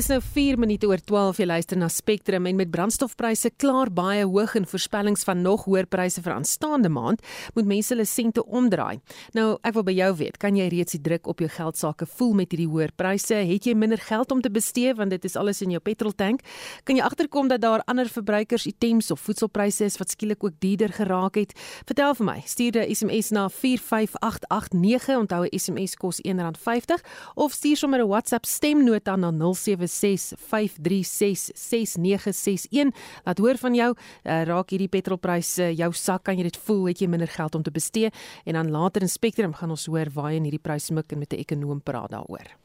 Dis nou 4 minute oor 12 jy luister na Spectrum en met brandstofpryse klaar baie hoog en voorspellings van nog hoër pryse vir aanstaande maand, moet mense hulle sente omdraai. Nou, ek wil by jou weet, kan jy reeds die druk op jou geld sake voel met hierdie hoër pryse? Het jy minder geld om te bestee want dit is alles in jou petroltank? Kan jy agterkom dat daar ander verbruikers items of voedselpryse is wat skielik ook duurder geraak het? Vertel vir my. Stuur 'n SMS na 45889. Onthou 'n SMS kos R1.50 of stuur sommer 'n WhatsApp stemnota na 0765366961. Laat hoor van jou. Uh, raak hierdie petrolpryse jou sak? Kan jy dit voel? Het jy minder geld om te bestee? En dan later in Spectrum gaan ons hoor waar in hierdie pryse mik en met 'n ekonom praat daaroor.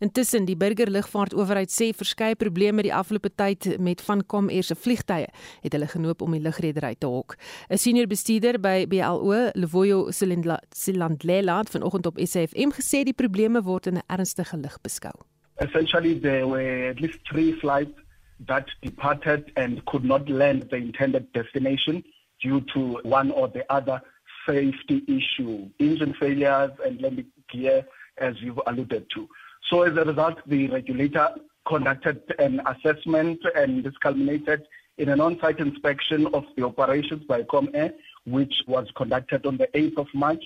Intussen die burgerlugvaartowerheid sê verskeie probleme die afgelope tyd met van Comair se vliegtye het hulle genoop om die lugredery te hok. 'n Senior bestuurder by BLO, Levoyo Silandlela, het vanoggend op SAFM gesê die probleme word in 'n ernstige lig beskou. Essentially there were at least 3 flights that departed and could not land the intended destination due to one or the other safety issue, engine failures and landing gear as you've alluded to. So as a result, the regulator conducted an assessment and this culminated in an on-site inspection of the operations by ComAir, which was conducted on the 8th of March.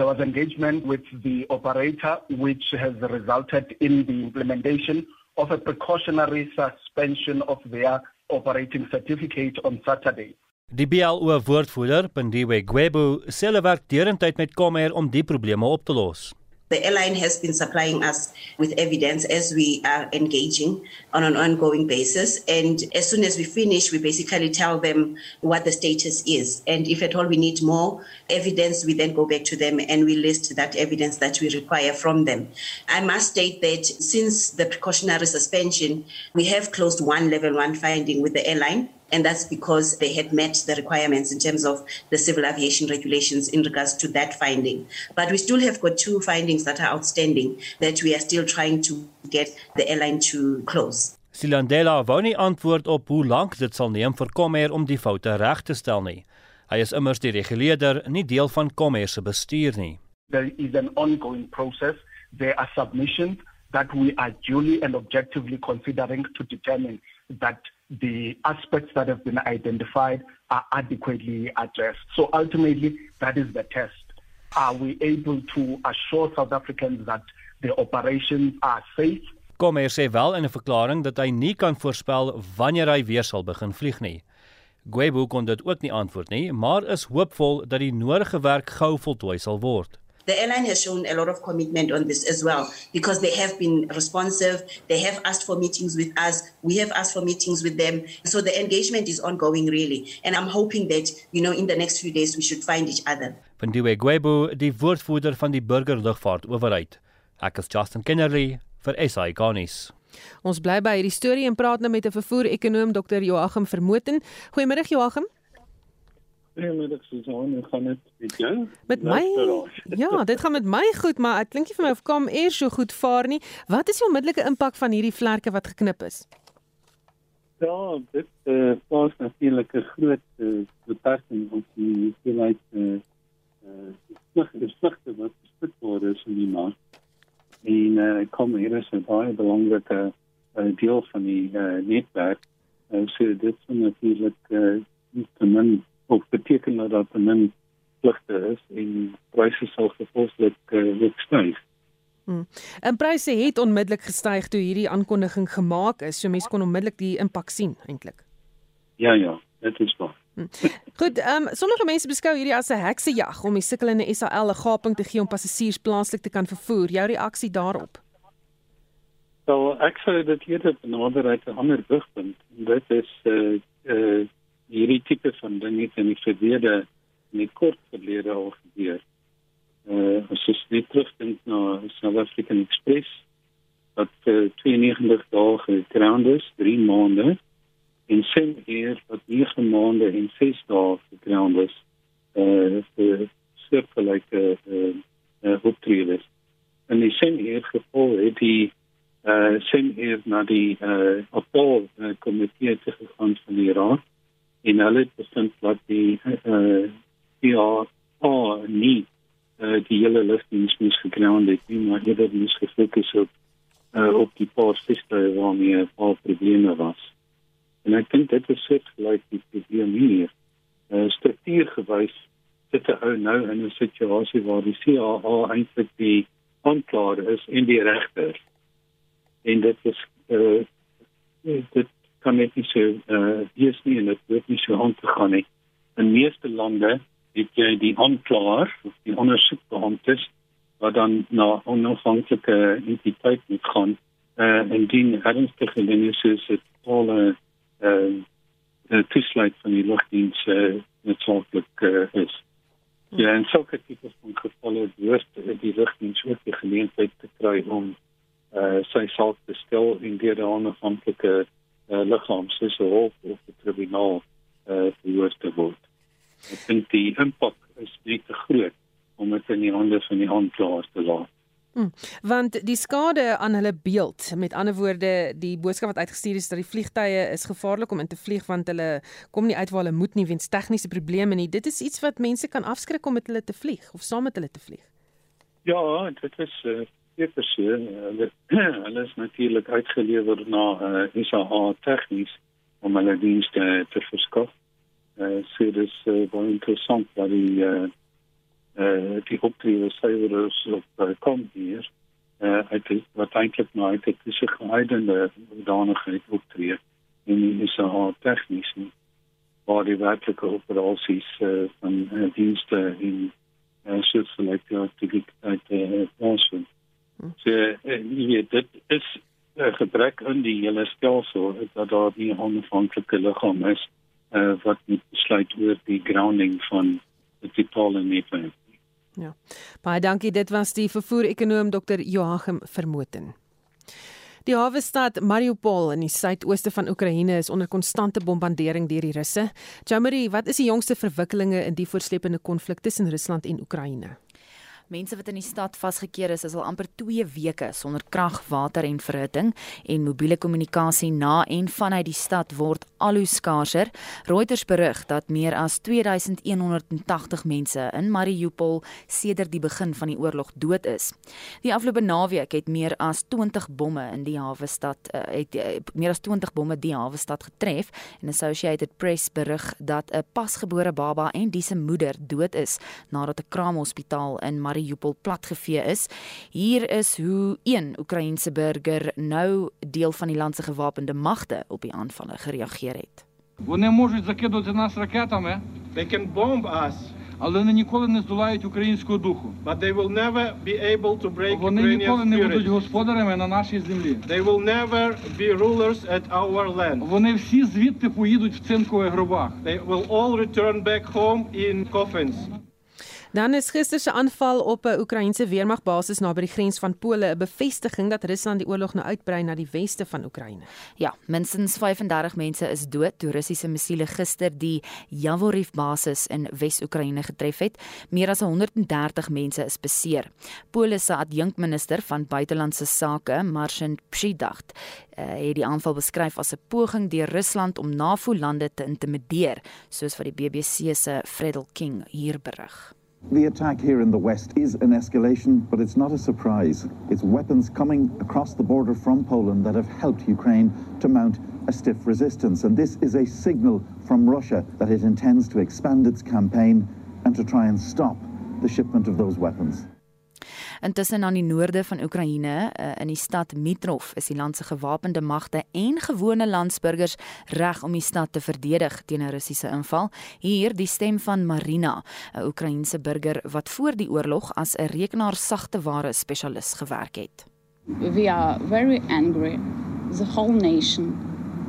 There was engagement with the operator, which has resulted in the implementation of a precautionary suspension of their operating certificate on Saturday. Die BLO woordvoerder, Pindiwe Gwebu, sê hulle werk deurentyd met Comair om die probleme op te los. The airline has been supplying us with evidence as we are engaging on an ongoing basis. And as soon as we finish, we basically tell them what the status is. And if at all we need more evidence, we then go back to them and we list that evidence that we require from them. I must state that since the precautionary suspension, we have closed one level one finding with the airline and that's because they had met the requirements in terms of the civil aviation regulations in regards to that finding. But we still have got two findings that are outstanding that we are still trying to get the airline to close. Silandela wou nie antwoord op hoe lank dit sal neem vir Comair om die foute reg te stel nie. Hy is immers die reguleerder, nie deel van Comair se bestuur nie. There is an ongoing process. There are submissions that we are duly and objectively considering to determine that the aspects that have been identified are adequately addressed. So ultimately, that is the test. Are we able to assure South Africans that the operations are safe? Comair sê wel in 'n verklaring dat hy nie kan voorspel wanneer hy weer sal begin vlieg nie. Gwebu kon dit ook nie antwoord nie, maar is hoopvol dat die nodige werk gou voltooi sal word. The airline has shown a lot of commitment on this as well because they have been responsive. They have asked for meetings with us. We have asked for meetings with them. So the engagement is ongoing, really. And I'm hoping that, you know, in the next few days we should find each other. Vandiwe Gwebu, die woordvoerder van die burgerlugvaart owerheid. Ek is Justin Kennerly vir SI Garnis. Ons bly by hierdie storie en praat nou met 'n vervoer-ekonoom Dr. Joachim Vermoten. Goeiemôre Joachim. Goeiemiddag Susan, hoe gaan dit met jou? Met my? Ja, dit gaan met my goed, maar ek klink nie vir my of kom eers so goed vaar nie. Wat is die onmiddellike impak van hierdie vlerke wat geknip is? Ja, dit eh uh, plaas natuurlik 'n groot uh, beperking op die hoeveelheid eh uh, uh, vlugte wat gespit word in die mark. En eh uh, kom hier is 'n baie belangrike uh, deel van die uh, netwerk. Uh, so dit is natuurlik eh uh, te min of beteken dat daar min vlugte is en pryse sal gevolglik uh, styg. Hmm. En pryse het onmiddellik gestyg toe hierdie aankondiging gemaak is, so mense kon onmiddellik die impak sien eintlik. Ja ja, dit is waar. Hmm. Goed, ehm um, sommige mense beskou hierdie as 'n heksejag om die sukkelende SAL 'n gaping te gee om passasiers plaaslik te kan vervoer. Jou reaksie daarop? Wel, ek sou dit eerder benader uit 'n ander rigting. Dit is eh uh, eh uh, hierdie tipe van ding het in die verlede die kort verlede al gebeur. Uh as jy net terugdink na South African Express wat uh, 92 dae geground is, 3 maande en sien hier wat 9 maande en 6 dae geground is. Uh vir soortgelyke uh, uh optredes. En die sien hier geval het die uh sien hier na die uh appel uh, komitee te gegaan van die raad en hulle het bevind dat die eh uh, oh nie uh, die hele lugdiens moes gekroond het nie maar eerder moes gefokus op uh, op die paar vliegtuie waarmee 'n paar probleme was. En ek dink dit is sit like die probleem hier. Uh, struktuurgewys sit 'n ou nou in 'n situasie waar die CAA eintlik die aanklaer is en die regter. En dit is uh, dit kan net nie so uh hier is nie en dit word nie so aan te gaan nie. In meeste lande het jy die aanklaer of die ondersoekbeamptes wat dan na onafhanklike entiteit moet gaan uh en dien ernstige dinge soos dit al 'n uh die toesluit van die lugdiens uh noodsaaklik uh, is. Ja, en sulke tipe van gevalle behoort die lugdiens ook die geleentheid te kry om uh sy saak te stel in die onafhanklike uh, liggaam soos 'n hof of 'n tribunaal uh verhoor te word. Ek dink die impak is net te groot om dit in die hande van die aanklaers te laat. Hmm, want die skade aan hulle beeld, met ander woorde, die boodskap wat uitgestuur is dat die vliegtye is gevaarlik om in te vlieg want hulle kom nie uit waar hulle moet nie weens tegniese probleme nie. Dit is iets wat mense kan afskrik om met hulle te vlieg of saam met hulle te vlieg. Ja, dit is uh, twee persone. Hulle hulle is natuurlik uitgelewer na uh, eh, ISA tegnies om hulle dienste te verskaf. Uh, so dis uh, baie interessant dat die uh, uh, die optrede syfers op uh, kom hier. Uh, ek wat eintlik nou uit het is 'n geheidende danigheid optree in die ISA tegnies waar die werklike operasies uh, van uh, dienste in uh, soos ja, die uit uh, plaasvind. So uh, weet dit is 'n uh, gebrek in die hele stelsel dat daar nie 'n onafhanklike liggaam is uh, wat moet besluit oor die grounding van die totale netwerk. Ja. Baie dankie. Dit was die vervoer-ekonoom Dr. Joachim Vermoten. Die hawe stad Mariupol in die suidooste van Oekraïne is onder konstante bombardering deur die Russe. Jamari, wat is die jongste verwikkelinge in die voortsleepende konflik tussen Rusland en Oekraïne? Mense wat in die stad vasgekeer is, is al amper 2 weke sonder krag, water en verhitting en mobiele kommunikasie na en vanuit die stad word al hoe skaarser. Reuters berig dat meer as 2180 mense in Mariupol sedert die begin van die oorlog dood is. Die afgelope naweek het meer as 20 bomme in die hawe stad uh, het uh, meer as 20 bomme die hawe stad getref en Associated Press berig dat 'n pasgebore baba en die se moeder dood is nadat 'n kraamhospitaal in Mariupol Mariupol platgevee is. Hier is hoe een Oekraïense burger nou deel van die land se gewapende magte op die aanvalle gereageer het. Вони можуть закидувати нас ракетами. They can bomb us. Але вони ніколи не здолають українського духу. But they will never be able to break Вони Ukrainian ніколи не будуть господарями на нашій землі. They will never be rulers at our land. Вони всі звідти поїдуть в цинкових гробах. They will all return back home in coffins. Dan is gister se aanval op 'n Oekraïense weermagbasis naby die grens van Pole 'n bevestiging dat Rusland die oorlog nou uitbrei na die weste van Oekraïne. Ja, minstens 35 mense is dood toe Russiese missiele gister die Yavoriv basis in Wes-Oekraïne getref het. Meer as 130 mense is beseer. Pole se adjunkminister van buitelandse sake, Marcin Przydacht, uh, het die aanval beskryf as 'n poging deur Rusland om NAVO-lande te intimideer, soos wat die BBC se Fredel King hier berig. The attack here in the west is an escalation, but it's not a surprise. It's weapons coming across the border from Poland that have helped Ukraine to mount a stiff resistance. And this is a signal from Russia that it intends to expand its campaign and to try and stop the shipment of those weapons. Intussen aan die noorde van Oekraïne, uh, in die stad Mitrov, is die land se gewapende magte en gewone landsburgers reg om die stad te verdedig teen 'n Russiese inval. Hier die stem van Marina, 'n Oekraïense burger wat voor die oorlog as 'n rekenaarsagteware spesialis gewerk het. We are very angry, the whole nation,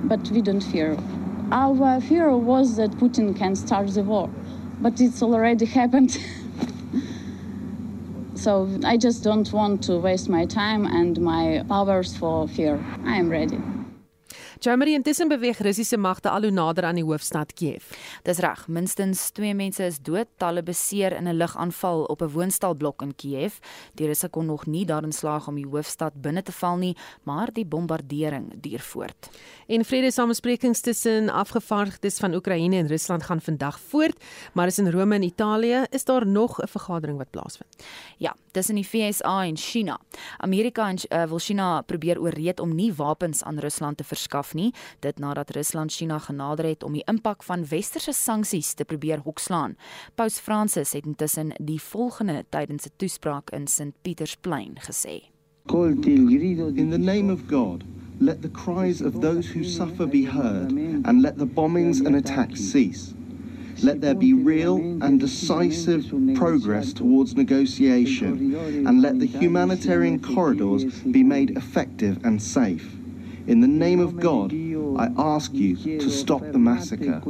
but we don't fear. Our fear was that Putin can start the war, but it's already happened. So I just don't want to waste my time and my powers for fear. I am ready. Jamari intussen beweeg Russiese magte al hoe nader aan die hoofstad Kiev. Dis reg, minstens 2 mense is dood, talle beseer in 'n lugaanval op 'n woonstelblok in Kiev. Die Russe kon nog nie daarin slaag om die hoofstad binne te val nie, maar die bombardering duur voort. En vredesamesprekings tussen afgevaardigdes van Oekraïne en Rusland gaan vandag voort, maar is in Rome en Italië is daar nog 'n vergadering wat plaasvind. Ja, tussen die FSA en China. Amerika en uh, wil China probeer ooreed om nie wapens aan Rusland te verskaf nie, dit nadat Rusland China genader het om die impak van westerse sanksies te probeer hokslaan. Paus Fransis het intussen die volgende tydens 'n toespraak in St Pietersplein gesê. In the name of God, let the cries of those who suffer be heard, and let the bombings and attacks cease. Let there be real and decisive progress towards negotiation, and let the humanitarian corridors be made effective and safe. In the name of God, I ask you to stop the massacre.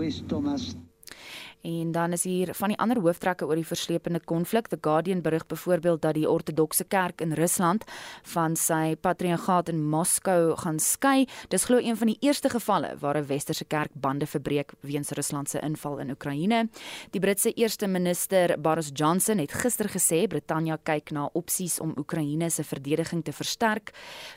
En dan is hier van die ander hooftrekke oor die verslepende konflik. The Guardian berig byvoorbeeld dat die Ortodokse Kerk in Rusland van sy patriargaat in Moskou gaan skei. Dis glo een van die eerste gevalle waar 'n westerse kerk bande verbreek weens Rusland se inval in Oekraïne. Die Britse eerste minister Boris Johnson het gister gesê Brittanje kyk na opsies om Oekraïne se verdediging te versterk.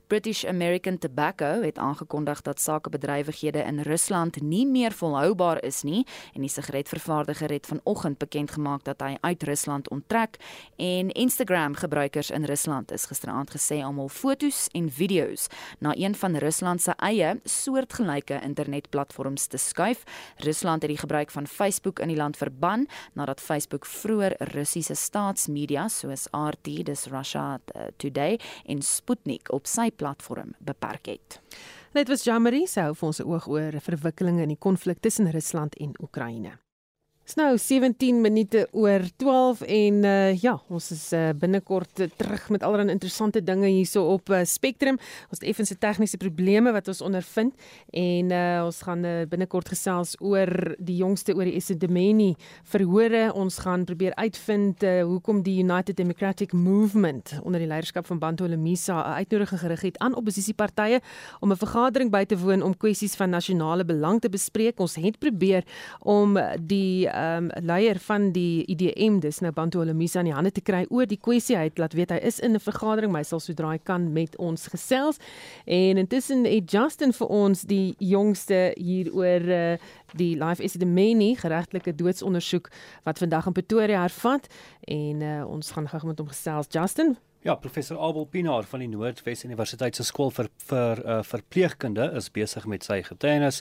British American Tobacco het aangekondig dat sakebedrywighede in Rusland nie meer volhoubaar is nie en die sigaretvervaardiger vervaardiger het vanoggend bekend gemaak dat hy uit Rusland onttrek en Instagram gebruikers in Rusland is gisteraand gesê om hul fotos en video's na een van Rusland se eie soortgelyke internetplatforms te skuif. Rusland het die gebruik van Facebook in die land verban nadat Facebook vroeër Russiese staatsmedia soos RT, dis Russia Today en Sputnik op sy platform beperk het. Dit was Jamari se hou vir ons oog oor verwikkelinge in die konflik tussen Rusland en Oekraïne. Dis nou 17 minute oor 12 en uh, ja, ons is uh, binnekort uh, terug met allerlei interessante dinge hierso op uh, Spectrum. Ons het effense tegniese probleme wat ons ondervind en uh, ons gaan uh, binnekort gesels oor die jongste oor die Esidimeni verhore. Ons gaan probeer uitvind uh, hoekom die United Democratic Movement onder die leierskap van Bantu Lemisa 'n uitnodiging gerig het aan oppositiepartye om 'n vergadering by te woon om kwessies van nasionale belang te bespreek. Ons het probeer om die um, leier van die IDM dis nou Bantu Olemisa in die hande te kry oor die kwessie hy het laat weet hy is in 'n vergadering maar hy sal sodra hy kan met ons gesels. En intussen het Justin vir ons die jongste hier oor uh, die Life is the Many geregtelike doodsondersoek wat vandag in Pretoria hervat. En uh, ons gaan gou met hom gesels. Justin Ja, professor Abel Pinaar van die Noordwes Universiteit se skool vir vir uh, verpleegkunde is besig met sy getuienis.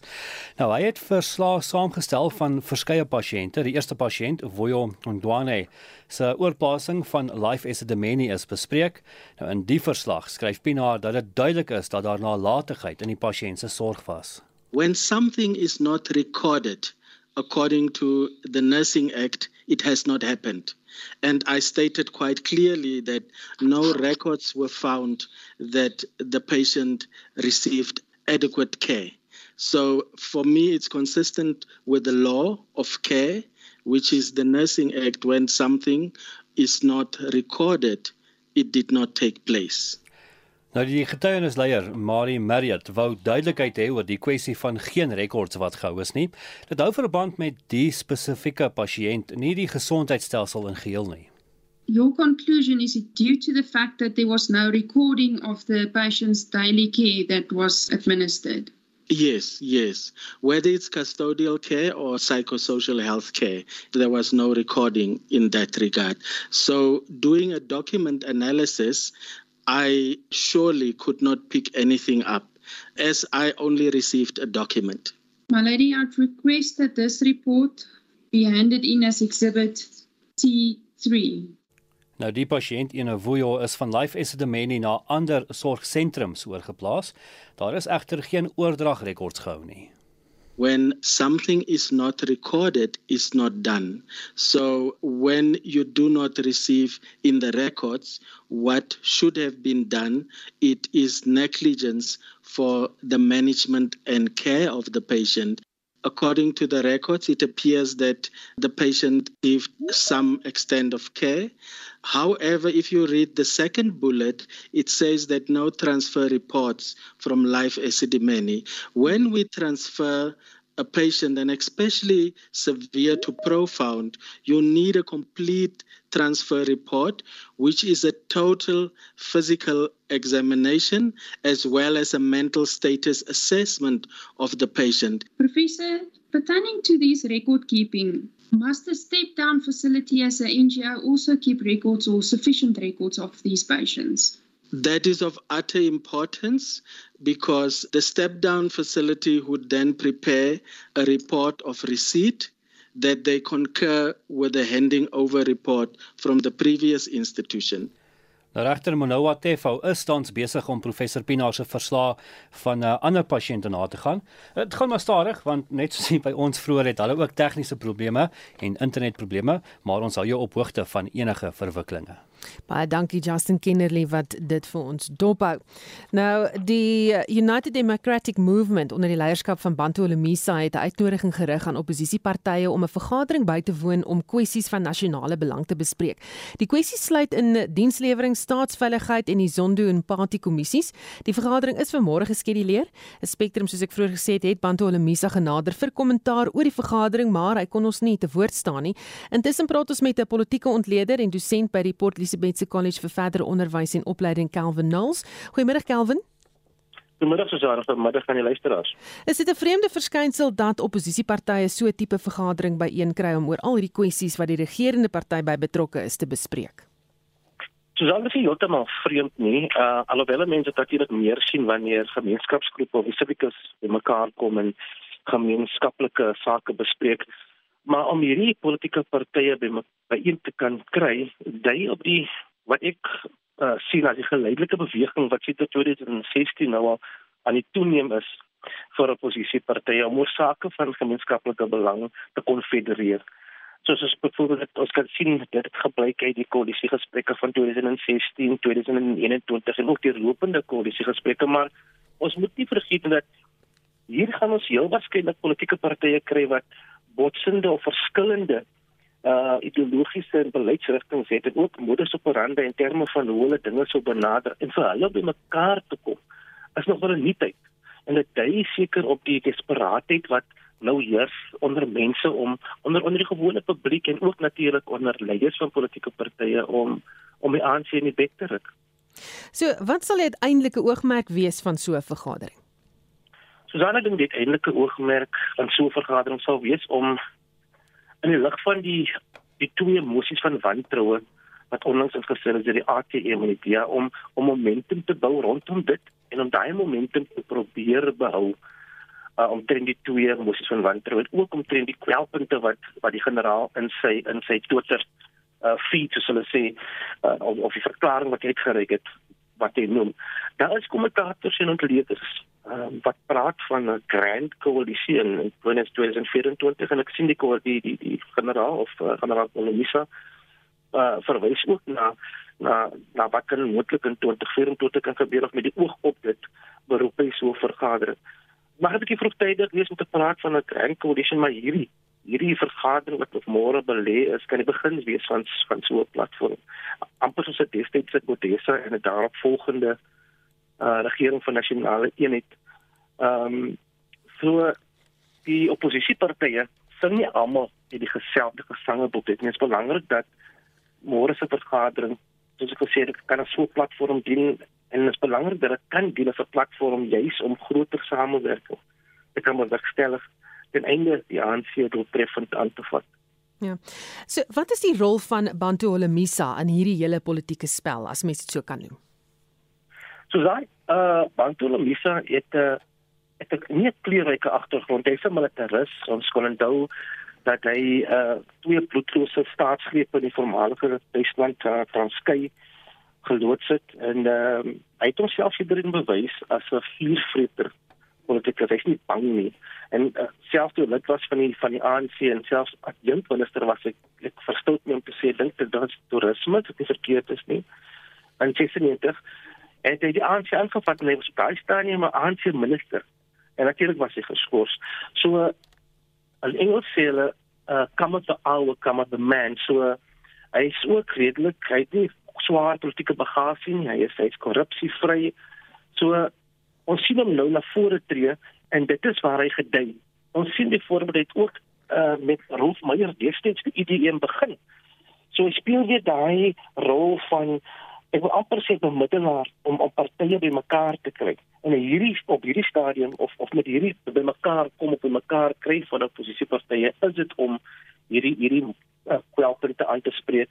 Nou hy het verslae saamgestel van verskeie pasiënte. Die eerste pasiënt, Voyo Ndwane, se oorplasing van Life as a Demeni is bespreek. Nou in die verslag skryf Pinaar dat dit duidelik is dat daar nalatigheid in die pasiënt se sorg was. When something is not recorded according to the Nursing Act, it has not happened. And I stated quite clearly that no records were found that the patient received adequate care. So for me, it's consistent with the law of care, which is the Nursing Act. When something is not recorded, it did not take place. Nou die getuienisleier, Marie Marriott, wou duidelikheid hê oor die kwessie van geen rekords wat gehou is nie. Dit hou verband met die spesifieke pasiënt, nie die gesondheidstelsel in geheel nie. Your conclusion is it due to the fact that there was no recording of the patient's daily care that was administered? Yes, yes. Whether it's custodial care or psychosocial health care, there was no recording in that regard. So, doing a document analysis, I surely could not pick anything up as I only received a document. My lady, I'd request that this report be handed in as exhibit T3. Nou die pasiënt Enovuyo is van Life Esidimeni na ander sorgsentrums oorgeplaas. Daar is egter geen oordragrekords gehou nie. When something is not recorded it's not done. So when you do not receive in the records what should have been done it is negligence for the management and care of the patient According to the records, it appears that the patient received some extent of care. However, if you read the second bullet, it says that no transfer reports from life acidemia. When we transfer a patient, and especially severe to profound, you need a complete transfer report, which is a total physical examination as well as a mental status assessment of the patient. Professor, pertaining to these record keeping, must the step down facility as an NGO also keep records or sufficient records of these patients? That is of utter importance because the step down facility would then prepare a report of receipt that they concur with the handing over report from the previous institution. Nou regter Monoa Tefo is tans besig om professor Pinaar se verslae van 'n uh, ander pasiënte na te gaan. Dit gaan maar stadig want net soos by ons vroeër het hulle ook tegniese probleme en internetprobleme, maar ons hou jou op hoogte van enige verwikkelinge. Baie dankie Justin Kennerly wat dit vir ons dophou. Nou die United Democratic Movement onder die leierskap van Bantu Olomisa het 'n uitnodiging gerig aan oppositiepartye om 'n vergadering by te woon om kwessies van nasionale belang te bespreek. Die kwessie sluit in dienslewering, staatsveiligheid en die Zondo en Party kommissies. Die vergadering is vir môre geskeduleer. 'n Spectrum soos ek vroeër gesê het, het Bantu Olomisa genader vir kommentaar oor die vergadering, maar hy kon ons nie te woord staan nie. Intussen praat ons met 'n politieke ontleder en dosent by die Port Elizabeth College vir verdere onderwys en opleiding Calvin Knowles. Goeiemiddag Calvin. Goeiemiddag Susanna, goeiemiddag aan die luisteraars. Is dit 'n vreemde verskynsel dat oppositiepartye so 'n tipe vergadering byeenkry om oor al hierdie kwessies wat die regerende party by betrokke is te bespreek? Susanna sê heeltemal vreemd nie. Uh alhoewel mense dit natuurlik meer sien wanneer gemeenskapsgroepe of civicus bymekaar kom en gemeenskaplike sake bespreek maar om hierdie politieke partye by byeen te kan kry, dui op die wat ek uh, sien as die geleidelike beweging wat sit tot 2016 nou al aan die toeneem is vir oppositiepartye om sake van gemeenskaplike belang te konfedereer. Soos ons byvoorbeeld ons kan sien dit gebruik uit die koalisiegesprekke van 2016, 2021 en ook die lopende koalisiegesprekke, maar ons moet nie vergeet dat hier gaan ons heel waarskynlik politieke partye kry wat botsende of verskillende uh ideologiese en beleidsrigtinge het en ook modus operandi in terme van hoe hulle dinge sou benader en vir hulle by mekaar te kom is nog wel 'n nuutheid en dit dui seker op die desperaatheid wat nou heers onder mense om onder onder die gewone publiek en ook natuurlik onder leiers van politieke partye om om die ANC in die bek te ruk. So, wat sal die uiteindelike oogmerk wees van so 'n vergadering? Susanna dink dit eintlike oogmerk van so 'n vergadering sal wees om in die lig van die die twee emosies van wantroue wat onlangs ingestel is deur die ATM en die DA om om momentum te bou rondom dit en om daai momentum te probeer behou uh, om teen die twee emosies van wantroue en ook om teen die kwelpunte wat wat die generaal in sy in sy Twitter uh feed soos hulle sê uh, of, of die verklaring wat hy uitgereik het wat hy noem. Daar is kommentators en ontleeders uh, wat praat van 'n grand koalisie in 2024 en ek sien die die die, die generaal of uh, generaal Olomisa uh, verwys ook na na na wat kan moontlik in 2024 kan gebeur of met die oog op dit beroep hy so vergadering. Maar ek het vroegtydig lees om te praat van 'n grand koalisie maar hierdie hierdie vergadering wat op môre belê is kan die begin wees van van so 'n platform. amper soos 'n destydse Kodesa en 'n daarop volgende uh regering van nasionale eenheid. Ehm um, so die oppositiepartye sing nie almal in die geselde gesangebok dit is belangrik dat môre se vergadering soos ek gesê het kan 'n so 'n platform dien en dit is belangrik dat dit kan dien as 'n platform juis om groter samewerking te kan bewerkstellig ten einde die ANC doeltreffend aan te vat. Ja. So wat is die rol van Bantu Holomisa in hierdie hele politieke spel as mens dit so kan noem? So daai uh Bantu Holomisa het 'n uh, het 'n nie kleurryke agtergrond. Hy's 'n militaris. Ons kon onthou dat hy uh twee bloedlose staatsgrepe in die voormalige Wesland uh, Transkei geloods het en uh, hy het homself hierin bewys as 'n vuurvreter politikus. Hy's nie bang nie. En uh, selfs toe lid was van die van die ANC en selfs adjunkminister was ek ek verstout nie om te sê dink dit dat toerisme dit is verkeerd is nie. En 96 en hy die ANC aangevat en hy was baie staan nie maar ANC minister en natuurlik was hy geskort. So Al Engels sê hulle uh come of the hour, come of the man. So uh, hy is ook redelik, hy het nie swaar politieke bagasie nie. Hy is hy's korrupsievry. So uh, ons sien hom nou na vore tree en dit is waar hy gedei. Ons sien byvoorbeeld dit ook uh met Rolf Meyer destyds die IDM begin. So hy speel weer daai rol van ek wil amper sê bemiddelaar om op partye bymekaar te kry. En hierdie op hierdie stadium of of met hierdie bymekaar kom op bymekaar kry van die oppositiepartye is dit om hierdie hierdie uh, kwelpunte uit te spreek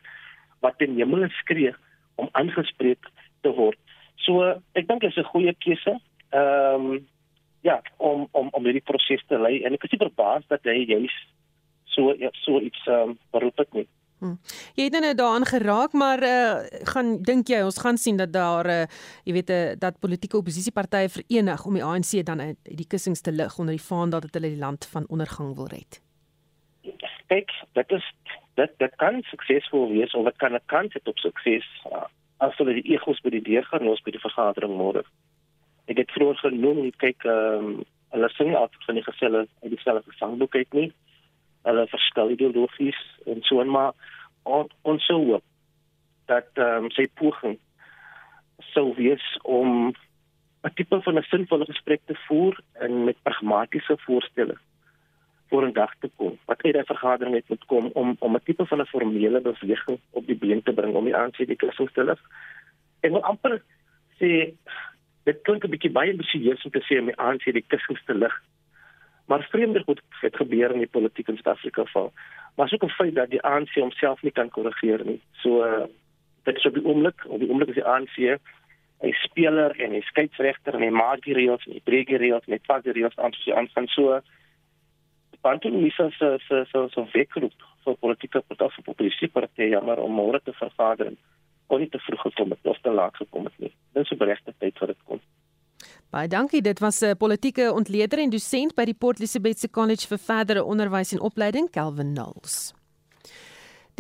wat in hemel skree om aangespreek te word. So ek dink dit is 'n goeie keuse. Ehm um, ja, om om om hierdie proses te lei en ek is verbaas dat hy juis so so iets ehm um, beroep het nie. Hmm. Jy het nou daaraan geraak, maar uh, gaan dink jy ons gaan sien dat daar uh, jy weet uh, dat politieke oppositiepartye verenig om die ANC dan uit uh, die kussings te lig onder die vaan dat hulle die land van ondergang wil red. Kyk, dit is dit dit kan suksesvol wees of dit kan 'n kans het op sukses uh, as hulle die egos by die deur gaan los by die vergadering môre. Ek het vroeër genoem, kyk, ehm um, hulle sing altyd van die geselle uit dieselfde sangboek uit nie hulle verskil ideologies en so en maar on, ons sou hoop dat ehm um, sy poging sou wees om 'n tipe van 'n sinvolle gesprek te voer en met pragmatiese voorstelle voor 'n dag te kom. Wat uit daai vergadering het moet kom om om 'n tipe van 'n formele beweging op die been te bring om die ANC die kussing te lig. En wil amper sê dit klink 'n bietjie baie ambisieus om te sê om die ANC die kussing te lig Maar vreemder goed het gebeur in die politiek in Suid-Afrika val. Maar is ook 'n feit dat die ANC homself nie kan korrigeer nie. So uh, dit is op die oomblik, op die oomblik is die ANC 'n speler en 'n skeieregter en hy maak die reëls en hy breek die reëls met vas die reëls aan sy aangaan so want dit is so so so wekroep vir politieke partye vir politieke partye maar om môre te vergader kon nie te vroeg gekom het of te laat gekom het nie. Dit is 'n beregte tyd vir dit kom. Baie dankie. Dit was 'n politieke ontleder en dosent by die Port Elizabeth College vir verdere onderwys en opleiding, Kelvin Knowles.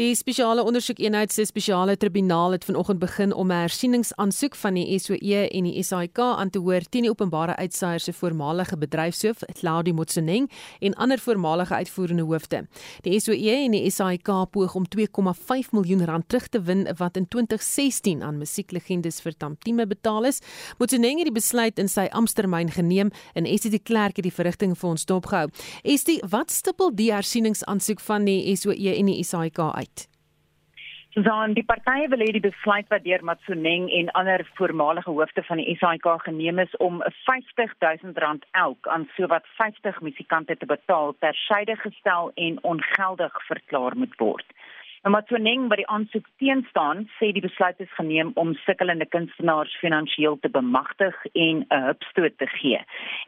Die spesiale ondersoekeenheid se spesiale tribunaal het vanoggend begin om 'n hersieningsaansoek van die SOE en die SAIK aan te hoor teen die openbare uitsaiers se voormalige bedryfshoof, Claudie Motsoeneng, en ander voormalige uitvoerende hoofde. Die SOE en die SAIK poog om 2,5 miljoen rand terug te win wat in 2016 aan musieklegendes vir Tamtime betaal is. Motsoeneng het die besluit in sy amptetermyn geneem en Estie de Klerk het die verrigting vir ons dopgehou. Estie, wat stipel die hersieningsaansoek van die SOE en die SAIK uit? Susan, die partye wil hê die besluit wat deur Matsoneng en ander voormalige hoofde van die SAIK geneem is om 50 000 rand elk aan sowat 50 musikante te betaal ter syde gestel en ongeldig verklaar moet word. En Matsoneng wat die aansoek teenstaan, sê die besluit is geneem om sukkelende kunstenaars finansiëel te bemagtig en 'n hupstoot te gee.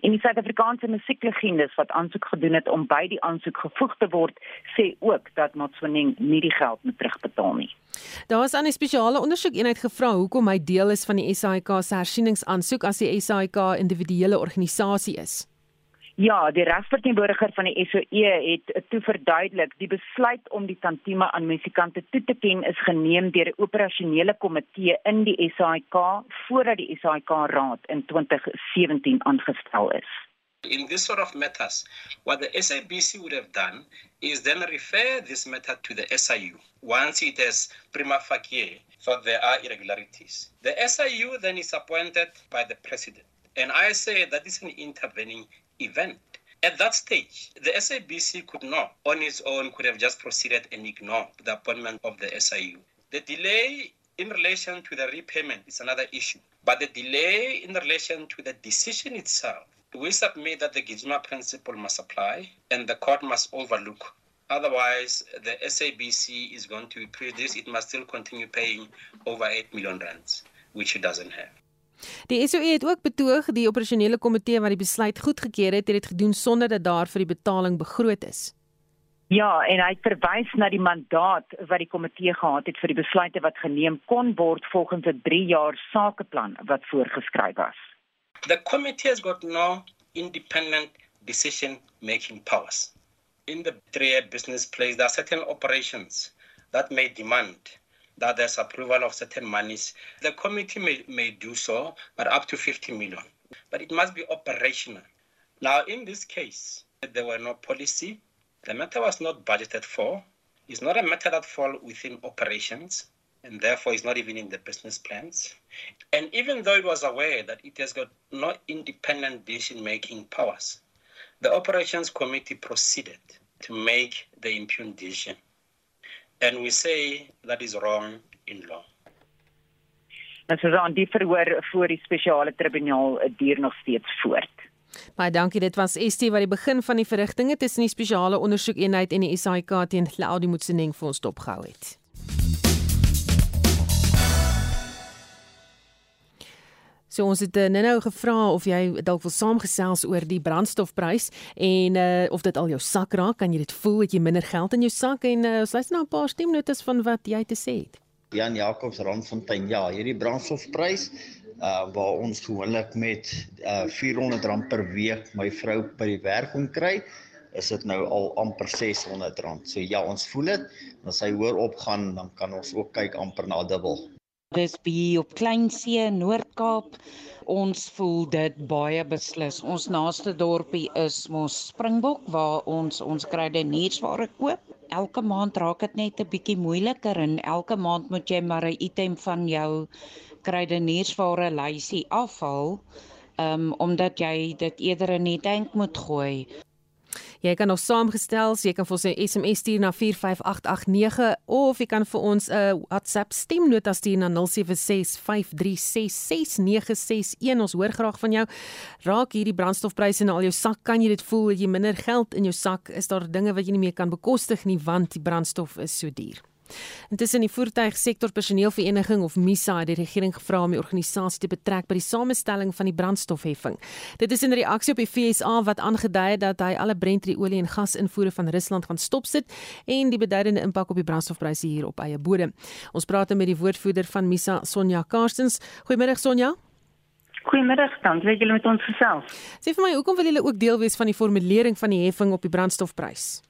En die Suid-Afrikaanse musieklegendes wat aansoek gedoen het om by die aansoek gevoeg te word, sê ook dat Matsoneng nie die geld moet terugbetaal nie. Daar is aan 'n spesiale ondersoekeenheid gevra hoekom hy deel is van die SAIK se hersieningsaansoek as die SAIK individuele organisasie is. Ja, die regsverteenwoordiger van die SOE het toe verduidelik die besluit om die tantieme aan musikante toe te ken is geneem deur 'n operasionele komitee in die SAIK voordat die SAIK raad in 2017 aangestel is. In this sort of matters, what the SABC would have done is then refer this matter to the SIU once it has prima facie that there are irregularities. The SIU then is appointed by the president. And I say that is an intervening event. At that stage, the SABC could not, on its own, could have just proceeded and ignored the appointment of the SIU. The delay in relation to the repayment is another issue, but the delay in relation to the decision itself, we submit that the Gizma principle must apply and the court must overlook. Otherwise, the SABC is going to be prejudiced. It must still continue paying over 8 million rands, which it doesn't have. Die SOE het ook betoog die operasionele komitee wat die besluit goedgekeur het, het dit gedoen sonder dat daar vir die betaling begroot is. Ja, en hy verwys na die mandaat wat die komitee gehad het vir die besluite wat geneem kon word volgens 'n 3 jaar sakeplan wat voorgeskryf was. The committee has got no independent decision making powers. In the three business place there are certain operations that may demand that there's approval of certain monies. The committee may, may do so, but up to 50 million. But it must be operational. Now, in this case, there were no policy, The matter was not budgeted for. It's not a matter that falls within operations and therefore is not even in the business plans. And even though it was aware that it has got no independent decision-making powers, the operations committee proceeded to make the impugned decision. And we say that is wrong in law. Ons is aan die verhoor voor die spesiale tribunaal duur nog steeds voort. Baie dankie. Dit was ST wat die begin van die verrigtinge tussen die spesiale ondersoekeenheid en die SAIK teen Claudie Motseneng vir ons dopgehou het. So ons het uh, nou gevra of jy dalk wil saamgesels oor die brandstofprys en uh, of dit al jou sak raak, kan jy dit voel het jy minder geld in jou sak en uh, ons luister nou 'n paar stemnotas van wat jy te sê het. Jan Jacobs Randfontein. Ja, hierdie brandstofprys uh waar ons gewoonlik met uh R400 per week my vrou by die werk kon kry, is dit nou al amper R600. So ja, ons voel dit. As hy hoor opgaan, dan kan ons ook kyk amper na dubbel. Dis by op Kleinsee, Noord-Kaap. Ons voel dit baie beslis. Ons naaste dorpie is mos Springbok waar ons ons kruideniersware koop. Elke maand raak dit net 'n bietjie moeiliker en elke maand moet jy maar 'n item van jou kruideniersware lysie afhaal. Um omdat jy dit eerder in die tank moet gooi. Jy kan ons saamgestel, jy kan vir ons 'n SMS stuur na 45889 of jy kan vir ons 'n WhatsApp stemnota stuur na 0765366961. Ons hoor graag van jou. Raak hierdie brandstofpryse nou al jou sak? Kan jy dit voel? Het jy minder geld in jou sak? Is daar dinge wat jy nie meer kan bekostig nie want die brandstof is so duur? Intussen die voertuigsektor personeelvereniging of MISA het die regering gevra om die organisasie te betrek by die samestelling van die brandstofheffing. Dit is in reaksie op die FSA wat aangedui het dat hy alle Brent olie en gas invoere van Rusland gaan stopsit en die beduidende impak op die brandstofpryse hier op eie bodem. Ons praat nou met die woordvoerder van MISA, Sonja Karstens. Goeiemiddag Sonja. Goeiemiddag, dankie dat julle met ons gesels. Sê vir my, hoekom wil julle ook deel wees van die formulering van die heffing op die brandstofprys?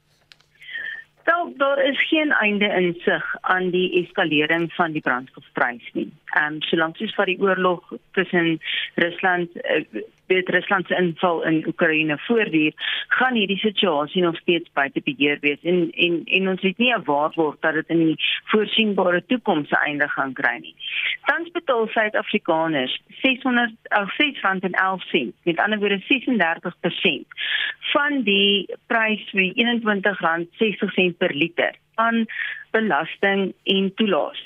Wel, daar is geen einde insig aan die eskalering van die brandstofprys nie. Ehm um, solank soos vir die oorlog tussen Rusland uh, weet Rusland se inval in Oekraïne voortduur, gaan hierdie situasie nog steeds buite beheer wees en en en ons weet nie waar word dat dit in die voorsienbare toekoms se einde gaan kry nie. Tans betaal Suid-Afrikaners 600 611 sent, met ander woorde 36% van die prys vir R21.60 per liter aan belasting en toelaas.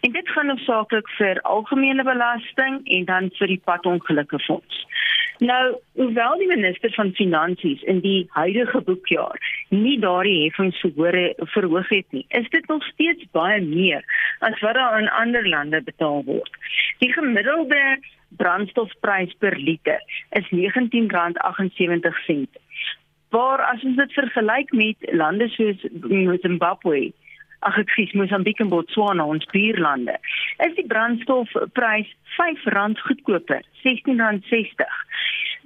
En dit gaan hoofsaaklik vir algemene belasting en dan vir die padongelukke fonds. Nou, hoewel die minister van finansies in die huidige boekjaar nie daardie heffings verhoog het nie, is dit nog steeds baie meer as wat daar in ander lande betaal word. Die gemiddelde brandstofprys per liter is R19.78 waar as ons dit vergelyk met lande soos Zimbabwe ag ek sê Mosambiek en Botswana ons buurlande is die brandstofprys R5 goedkoper R16.60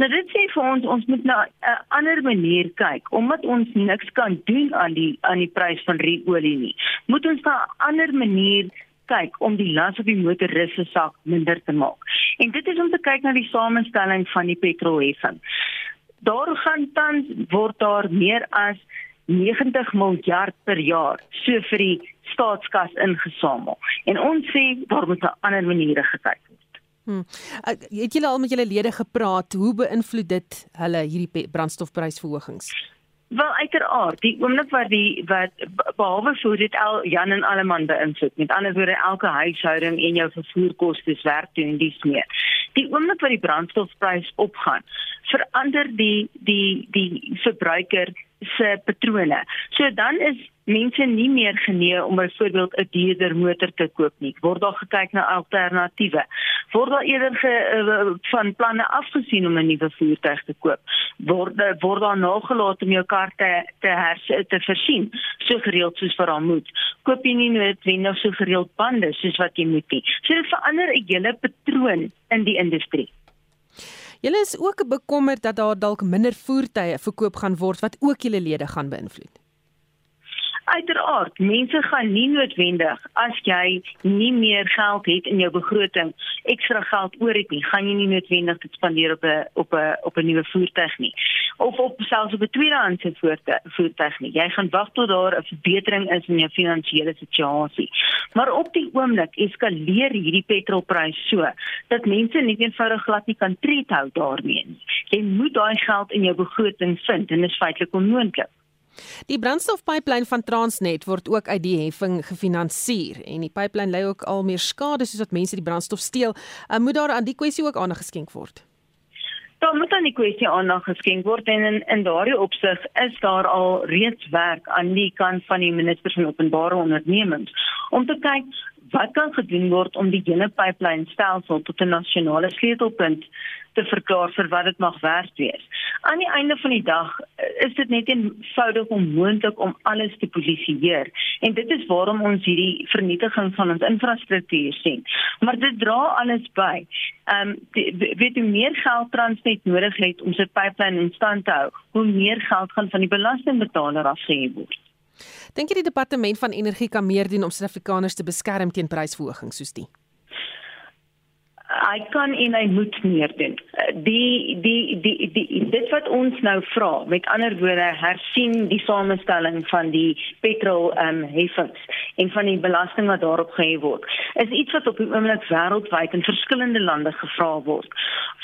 nou dit sê vir ons ons moet na 'n ander manier kyk. Omdat ons niks kan doen aan die aan die prys van olie nie moet ons na 'n ander manier kyk om die las op die motoris se sak minder te maak. En dit is om te kyk na die samestelling van die petrolheffing daar gaan tans word daar meer as 90 miljard per jaar so vir die staatskas ingesamel. En ons sê daar moet 'n ander maniere gekyk word. Hmm. Uh, het julle al met julle lede gepraat hoe beïnvloed dit hulle hierdie brandstofprysverhogings? Wel uiteraard, die oomblik wat die wat behalwe vir dit al Jan en Alleman beïnvloed, met ander woorde elke huishouding en jou vervoerkoste werk doen dis meer. Die oomblik wat die brandstofprys opgaan, verander die die die verbruiker se patrone. So dan is mense nie meer genee om byvoorbeeld 'n duurder motor te koop nie. Word daar gekyk na alternatiewe. Word daar eerder ge, uh, van planne afgesien om 'n nuwe voertuig te koop. Word word daar nagelaat om jou kar te te hers te versien so gereeld soos wat daar moet. Koop jy nie noodwendig so gereeld bande soos wat jy moet nie. So dit verander 'n hele patroon in die industrie. Julle is ook bekommerd dat daar dalk minder voertuie verkoop gaan word wat ook julle lede gaan beïnvloed. Uiteraard, mense gaan nie noodwendig as jy nie meer geld het in jou begroting, ekstra geld oor het nie, gaan jy nie noodwendig dit spandeer op 'n op 'n op 'n nuwe voertuig nie. of op selfs op 'n tweedehandse voertuig nie. Jy gaan wag tot daar 'n verbetering is in jou finansiële situasie. Maar op die oomblik eskaleer hierdie petrolprys so dat mense net eenvoudig glad nie kan tred hou daarmee nie. Jy moet daai geld in jou begroting vind en dit is feitelik onmoontlik. Die brandstofpyplyn van Transnet word ook uit die heffing gefinansier en die pyplyn lei ook al meer skade soos wat mense die brandstof steel. Uh, moet daar aan die kwessie ook aandag geskenk word? Daar moet aan die kwessie aandag geskenk word en in in daardie opsig is daar al reeds werk aan die kant van die minister van openbare ondernemings om te kyk wat kan gedoen word om die hele pyplynstelsel tot 'n nasionale sleutelpunt te verklaar vir wat dit mag werd wees. Aan die einde van die dag eh, is dit net eenvoudig onmoontlik om alles te polisieer en dit is waarom ons hierdie vernietiging van ons infrastruktuur sien. Maar dit dra alles by. Ehm um, weet jy meer geld Transnet nodig het om sy pyplyn in stand te hou, hoe meer geld gaan van die belastingbetaler afgehef word. Dink jy die departement van energie kan meer doen om Suid-Afrikaners te beskerm teen prysverhogings soos die? Hy kan en hy moet meer doen. Die die die die dit wat ons nou vra, met ander woorde, hersien die samestelling van die petrol ehm um, heffings en van die belasting wat daarop gehef word. Is iets wat op die oomblik wêreldwyd in verskillende lande gevra word.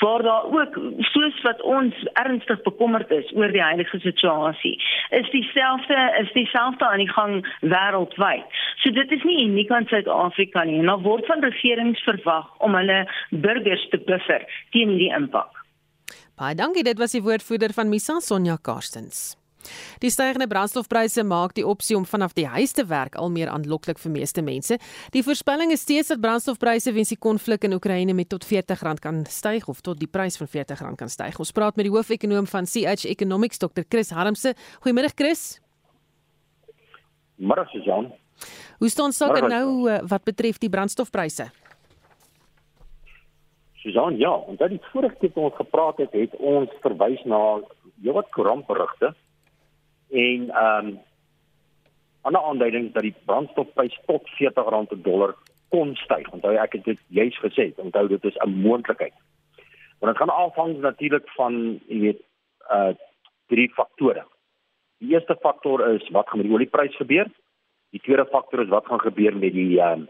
Waar daar ook soos wat ons ernstig bekommerd is oor die huidige situasie, is dieselfde is dieselfde aan die gang wêreldwyd. So dit is nie uniek aan Suid-Afrika nie. Daar word van regerings verwag om hulle burgers te buffer teen hierdie impak. Baie dankie, dit was die woordvoerder van Misa Sonja Karstens. Die stygende brandstofpryse maak die opsie om vanaf die huis te werk al meer aanloklik vir meeste mense. Die voorspelling is steeds dat brandstofpryse weens die konflik in Oekraïne met tot R40 kan styg of tot die prys van R40 kan styg. Ons praat met die hoofekonoom van CH Economics, Dr. Chris Harmse. Goeiemôre Chris. Môre Susan. Hoe staan sake nou eh, wat betref die brandstofpryse? Susan, ja, dat die vorige keer toe ons gepraat het, het ons verwys na heelwat koerantberigte en ehm um, ander aanduidings dat die brandstofprys tot R40 per dollar kon styg. Onthou ek het dit juis gesê, onthou dit is 'n moontlikheid. Want dit gaan afhang natuurlik van jy weet uh drie faktore. Die eerste faktor is wat gaan met die olieprys gebeur? Die tweede faktor is wat gaan gebeur met die ehm um,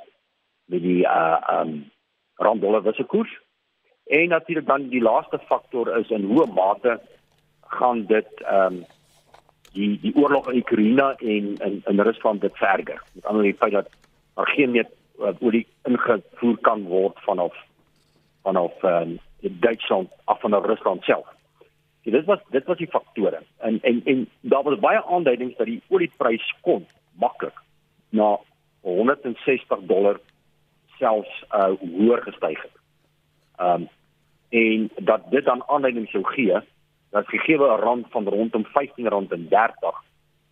met die uh ehm um, rand dollar wisselkoers? En natuurlik dan die laaste faktor is in hoe mate gaan dit ehm um, die die oorlog in Oekraïne en in in Rusland dit verder. Met ander woorde die feit dat daar geen meer uh, olie ingevoer kan word vanaf vanaf ehm um, Duitsland af van Rusland self. So dit was dit was die faktore. En en en daar was baie aanduidings dat die olieprys kon maklik na 160 dollar selfs uh hoër gestyg het. Ehm um, en dat dit dan aanleiding sou gee dat gegee 'n rand van rondom R15.30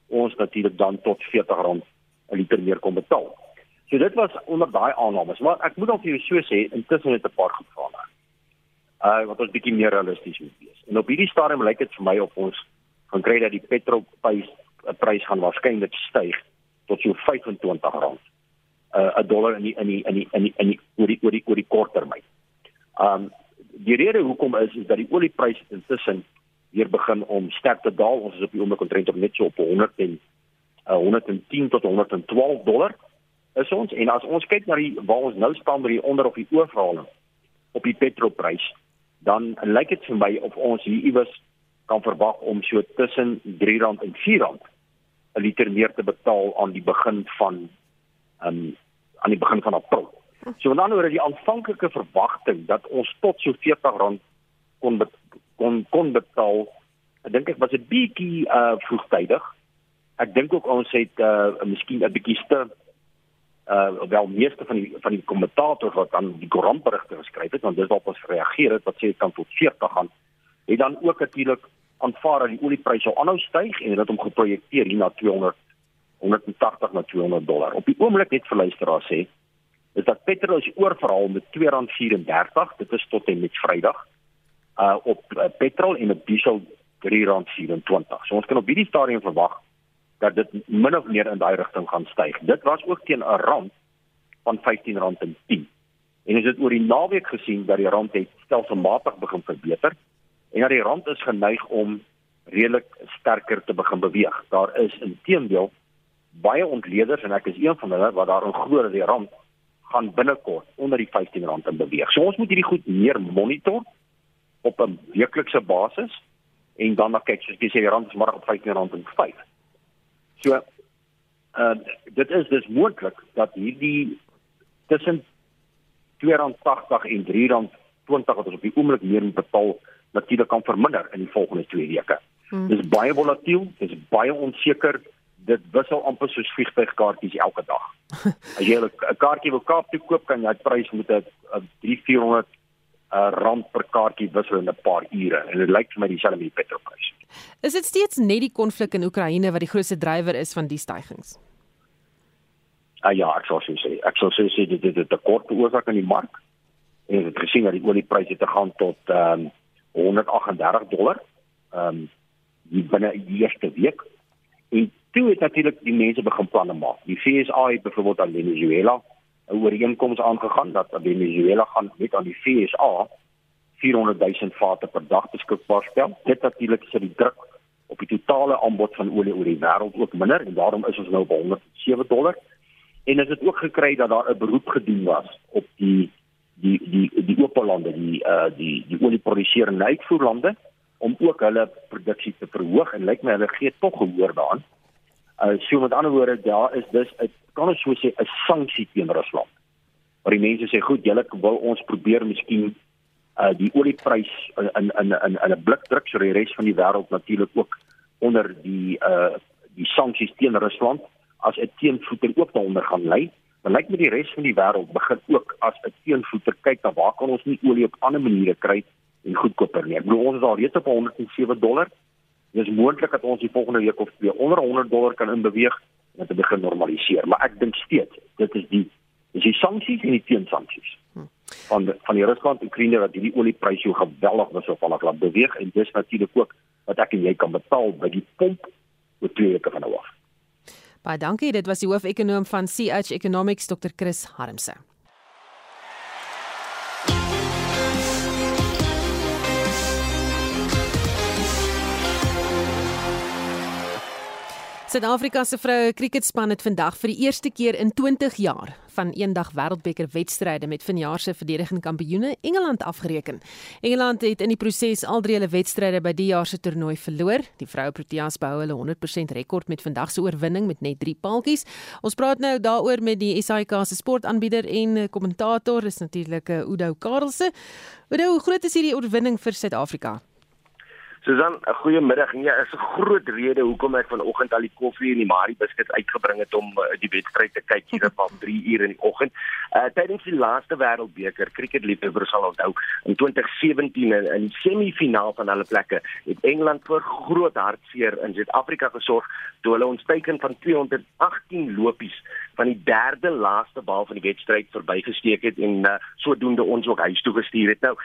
ons natuurlik dan tot R40 'n liter meer kon betaal. So dit was onder daai aannames, maar ek moet ook vir jou so sê intussen het 'n paar verander. Uh wat ons bietjie meer realisties moet wees. En op hierdie stadium lyk dit vir my of ons gaan kry dat die petrolprys prys gaan waarskynlik styg tot so R25 uh 'n dollar in die in die in die in die in die oor die oor die oor die kort termyn. Um die rede hoekom is is dat die oliepryse intussen weer begin om sterk te daal. Ons is op die oomblik omtrent op net so op 100 en uh, 110 tot 112 dollar is ons en as ons kyk na die waar ons nou staan by die onder of die oorhaling op die petrolprys dan lyk dit vir my of ons hier iewers kan verwag om so tussen R3 en R4 'n liter meer te betaal aan die begin van um, aan die begin van April. So met ander woorde die aanvanklike verwagting dat ons tot so R40 kon kon kon betaal, ek dink ek was 'n bietjie uh vroegtydig. Ek dink ook ons het uh miskien 'n bietjie te uh wel meeste van die van die kommentators wat dan die koerantberigte geskryf het, want dis waarop ons gereageer het wat sê dit kan tot 40 gaan. Het dan ook natuurlik aanvaar dat die oliepryse sou aanhou styg en dit hom geprojekteer hier na 200 180 na 200 dollar. Op die oomblik net vir luisteraars sê is dat petrol is oorverhaal met R2.34, dit is tot en met Vrydag. Uh op uh, petrol en op diesel R3.24. So ons kan op hierdie stadium verwag dat dit min of meer in daai rigting gaan styg. Dit was ook teen 'n rand van R15.10. En as dit oor die naweek gesien dat die rand het stelselmatig begin verbeter en dat die rand is geneig om redelik sterker te begin beweeg. Daar is inteendeel baie ontleeders en ek is een van hulle wat daarin glo dat die rand gaan binnekort onder die R15 in beweeg. So ons moet hierdie goed meer monitor op 'n weeklikse basis en dan maar kyk soos jy sê die rand is môre op R15.5. So uh dit is dus moontlik dat hierdie tussen R2.80 en R3.20 wat ons op die oomblik meer moet betaal natuurlik kan verminder in die volgende 2 weke. Hmm. Dis baie volatiel, dis baie onseker. Dit wissel amper soos vliegtuigkaartjies elke dag. As jy 'n kaartjie wil Kaap toe koop, kan jy die prys met 'n 3-400 uh, rand per kaartjie wissel in 'n paar ure en dit lyk vir my dieselfde met die petrolprys. Is dit steeds net die konflik in Oekraïne wat die grootste drywer is van die stygings? Uh, ja, ek sou sê ek sou sê dit is 'n tekort oorsaak in die mark. En dit gesien dat die oliepryse het gegaan tot ehm um, 138 dollar ehm um, binne die eerste week. En toe het natuurlik die mense begin planne maak. Die FSA het byvoorbeeld aan Venezuela 'n ooreenkoms aangegaan dat Venezuela gaan met aan die FSA 400 000 vate per dag beskikbaar stel. Dit natuurlik sit die druk op die totale aanbod van olie oor die wêreld ook minder en daarom is ons nou op 107 dollar. En dit ook gekry dat daar 'n beroep gedoen was op die die die die oopelande, die uh die die olieproduserende uitvoerlande om ook hulle produksie te verhoog en lyk my hulle gee tog gehoor daaraan. Uh so met ander woorde, daar is dus 'n kan ons so sê 'n sanksie teen Rusland. Maar die mense sê goed, julle wil ons probeer miskien uh die olieprys in in in in 'n blik druk so die res van die wêreld natuurlik ook onder die uh die sanksies teen Rusland as 'n teenvoeter ook daaronder gaan lê. Maar lyk met die res van die wêreld begin ook as 'n teenvoeter kyk na waar kan ons nie olie op ander maniere kry en goedkoper nie. Ek bedoel ons is al reeds op 107 dollar. Dit is moontlik dat ons die volgende week of twee onder 100 dollar kan inbeweeg en dit begin normaliseer. Maar ek dink steeds dit is die is die sanksies en die teensanksies. Hm. Van de, van die Rusland en Oekraïne wat hierdie oliepryse so geweldig wisselvallig laat beweeg en dis natuurlik ook wat ek en jy kan betaal by die pomp oor twee weke van nou af. Baie dankie. Dit was die hoofekonoom van CH Economics Dr. Chris Harmse. Suid-Afrika se vroue kriketspan het vandag vir die eerste keer in 20 jaar van eendag wêreldbeker wedstryde met vanjaar se verdedigende kampioene Engeland afgereken. Engeland het in die proses al drie hulle wedstryde by die jaar se toernooi verloor. Die vroue Proteas behou hulle 100% rekord met vandag se oorwinning met net 3 paaltjies. Ons praat nou daaroor met die SAK se sportaanbieder en kommentator is natuurlik Udo Karelse. Udo, hoe groot is hierdie oorwinning vir Suid-Afrika? Susan, 'n goeie middag. Ja, is 'n groot rede hoekom ek vanoggend al die koffie en die Marie biscuits uitgebring het om uh, die wedstryd te kyk hier op 3 uur in die oggend. Uh tydens die laaste Wêreldbeker cricketliefhebbers sal onthou in 2017 in, in die semifinaal van hulle plekke het Engeland vir groot hartseer in Suid-Afrika gesorg toe hulle ons teiken van 218 lopies van die derde laaste bal van die wedstryd verbygesteek het en uh, sodoende ons ook huis toe gestuur het. Nou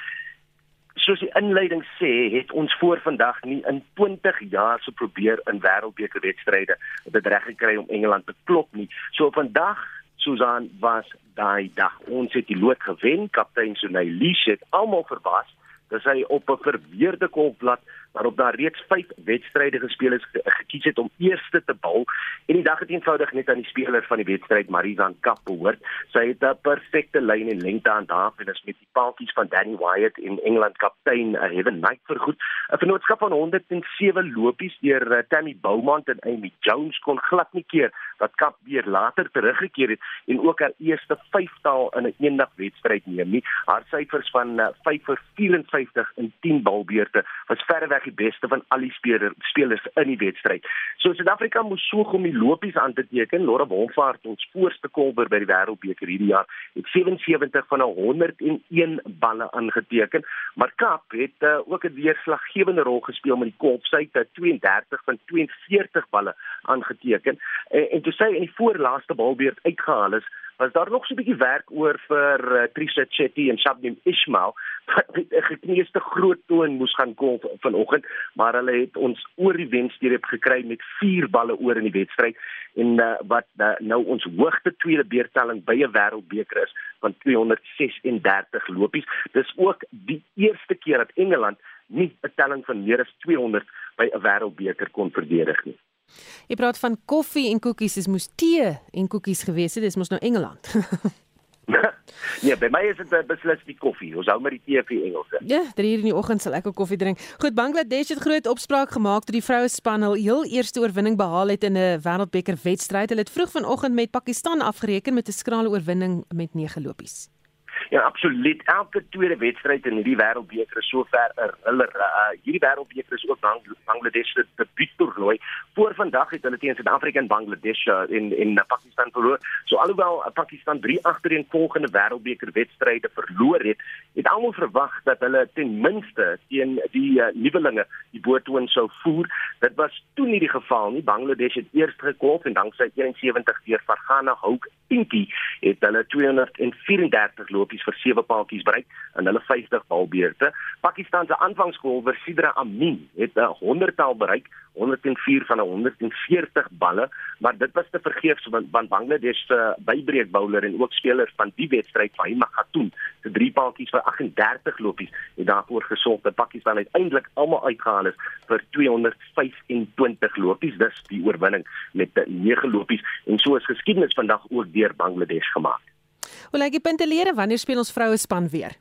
soos die inleiding sê, het ons voor vandag nie in 20 jaar so probeer in wêreldbeker wedstryde dit reg gekry om Engeland te klop nie. So vandag Susan was daai dag. Ons het die lood gewen. Kaptein Sunay Leach het almal verbaas dat hy op 'n verweerde kolfblad waarop daar reeds 5 wedstryde gespeel is gekies het om eerste te bal en die dag het eenvoudig net aan die speler van die wedstryd Marizan Kap behoort. Sy het 'n perfekte lyn en lengte aan haar en is met die paaltjies van Danny Wyatt en Engeland kaptein uh, Heaven Knight vergoed. 'n Vennootskap van 107 lopies deur uh, Tammy Bowman en Amy Jones kon glad nie keer wat Kap weer later teruggekeer het en ook haar eerste vyftaal in 'n eendag wedstryd neem nie. Haar syfers van uh, 5 vir 54 in 10 balbeurte was verreweg die beste van al die speler, spelers in die wedstryd. So Suid-Afrika moes so om die lopies aan te teken. Laura Wolfhard, ons voorste kolwer by die Wêreldbeker hierdie jaar, het 77 van 101 balle aangeteken, maar Kap het uh, ook 'n deurslaggewende rol gespeel met die kolf. Sy het 32 van 42 balle aangeteken en, en toe sy in die voorlaaste balbeurt uitgehaal is, was daar nog so 'n bietjie werk oor vir uh, Trisha Chetty en Shabnim Ismail wat 'n gekneusde groot toon moes gaan kom vanoggend, maar hulle het ons oor die wenstreep gekry met 4 balle oor in die wedstryd en uh, wat uh, nou ons hoogste tweede beurtelling by 'n wêreldbeker is van 236 lopies. Dis ook die eerste keer dat Engeland nie 'n telling van meer as 200 by 'n wêreldbeker kon verdedig nie. Jy praat van koffie en koekies, dis moes tee en koekies gewees het. Dis mos nou Engeland. nee, by my is dit beslis die koffie. Ons hou met die tee vir Engelse. Ja, 3 uur in die oggend sal ek 'n koffie drink. Goed, Bangladesh het groot opspraak gemaak toe die vroue span hul heel eerste oorwinning behaal het in 'n wêreldbeker wedstryd. Hulle het vroeg vanoggend met Pakistan afgereken met 'n skrale oorwinning met 9 lopies. Ja, absoluut. Elke tweede wedstryd in hierdie wêreldbeker is sover 'n hulle uh, hierdie wêreldbeker is ook Bang Bangladesh se debuuttoernooi. Voor vandag het hulle teen Suid-Afrika en Bangladesh in in uh, Pakistan verloor. So alhoewel uh, Pakistan 3 agtereenvolgende wêreldbeker wedstryde verloor het, het almal verwag dat hulle ten minste teen die uh, nuwelinge die boortoon sou voer. Dit was toe nie die geval nie. Bangladesh het eers gekolf en danksy 71 deur Farhana Houk Pinky het hulle 234 lopies balkies vir sewe paaltjies bereik in hulle 50 balbeurte. Pakistan se aanvangsgolwer Sidra Amin het 'n 100-tal bereik, 104 van 140 balle, maar dit was te vergeefs want, Bangladesh se bybreek bowler en ook speler van die wedstryd, Fahima Khatun, se drie paaltjies vir 38 lopies het daarvoor gesorg dat Pakistan uiteindelik almal uitgehaal is vir 225 lopies, dis die oorwinning met 9 lopies en so is geskiedenis vandag ook deur Bangladesh gemaak. Hoe lyk die puntelere wanneer speel ons vroue span weer?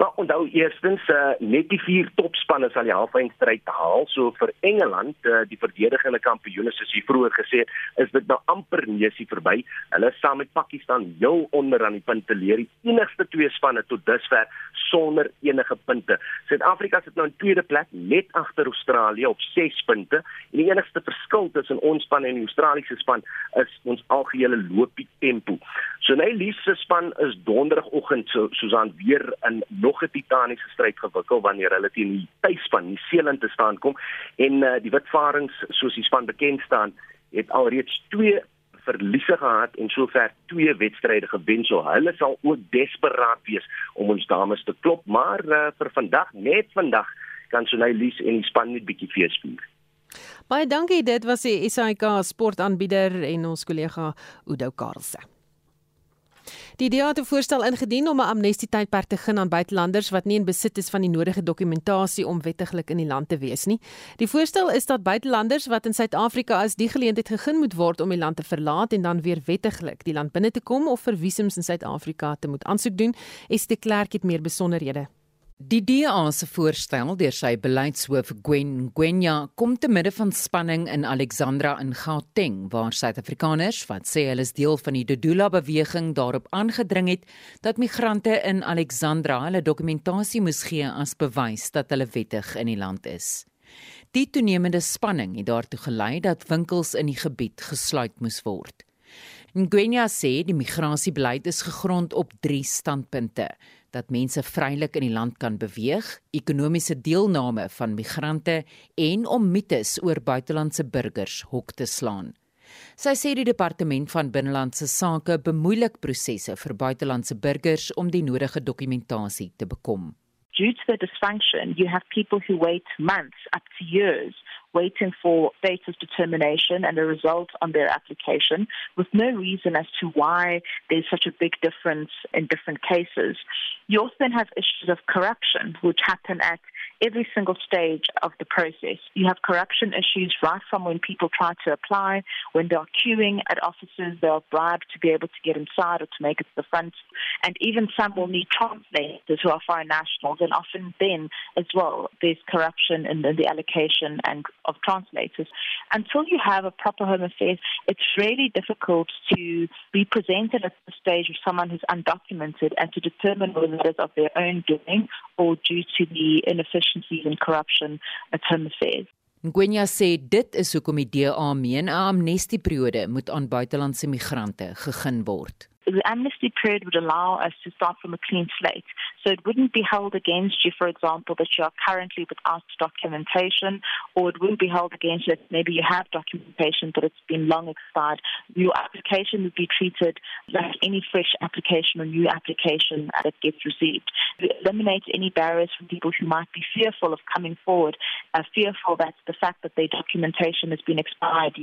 Maar onthou eerstens uh, net die vier topspanne sal die halfeindstryd haal. So vir Engeland, uh, die verdedigende kampioene soos jy vroeër gesê het, is dit nou amper neusie verby. Hulle saam met Pakistan heel onder aan die punteleer, die enigste twee spanne tot dusver sonder enige punte. Suid-Afrika sit nou in tweede plek net agter Australië op 6 punte. En die enigste verskil tussen ons span en die Australiese span is ons algehele loopie tempo. So nou Elise se span is donderdagoggend so Susan weer in nog 'n titaniese stryd gewikkel wanneer hulle teen die tuisspan New Zealand te staan kom en uh, die Witvarings soos die span bekend staan het alreeds 2 verliese gehad en sover twee wedstryde gewen so hulle sal ook desperaat wees om ons dames te klop maar uh, vir vandag net vandag kan Sunay Lis en die span net bietjie fees vier. Baie dankie dit was die SAK sportaanbieder en ons kollega Udo Karlse. Die DA het 'n voorstel ingedien om 'n amnestietydperk te gee aan buitelanders wat nie in besit is van die nodige dokumentasie om wettiglik in die land te wees nie. Die voorstel is dat buitelanders wat in Suid-Afrika is, die geleentheid gegee moet word om die land te verlaat en dan weer wettiglik die land binne te kom of vir visums in Suid-Afrika te moet aansoek doen. Est de Klerk het meer besonderhede. Die DA se voorstel deur sy beleidshoof Gwen Gwenya kom te midde van spanning in Alexandra in Gauteng waar Suid-Afrikaners wat sê hulle is deel van die Dodula beweging daarop aangedring het dat migrante in Alexandra hulle dokumentasie moes gee as bewys dat hulle wettig in die land is. Die toenemende spanning het daartoe gelei dat winkels in die gebied gesluit moes word. Gwenya sê die migrasiebeleid is gegrond op 3 standpunte: dat mense vrylik in die land kan beweeg, ekonomiese deelname van migrante en om mites oor buitelandse burgers hok te slaan. Sy sê die departement van binnelandse sake bemoeilik prosesse vir buitelandse burgers om die nodige dokumentasie te bekom. Due to the dysfunction, you have people who wait months up to years waiting for status determination and a result on their application with no reason as to why there's such a big difference in different cases. You also then have issues of corruption, which happen at every single stage of the process. You have corruption issues right from when people try to apply, when they're queuing at offices, they're bribed to be able to get inside or to make it to the front. And even some will need translators who are foreign nationals, and often then as well, there's corruption in the allocation and of translators. Until you have a proper home affairs, it's really difficult to be presented at the stage of someone who's undocumented and to determine whether it is of their own doing or due to the inefficiencies and corruption at home affairs. Ngwenya sê dit is hoekom die DA meen 'n amnestieperiode moet aan buitelandse migrante gegee word. the amnesty period would allow us to start from a clean slate. So it wouldn't be held against you, for example, that you are currently without documentation, or it wouldn't be held against you that maybe you have documentation but it's been long expired. Your application would be treated like any fresh application or new application that gets received. It eliminates any barriers from people who might be fearful of coming forward, uh, fearful that the fact that their documentation has been expired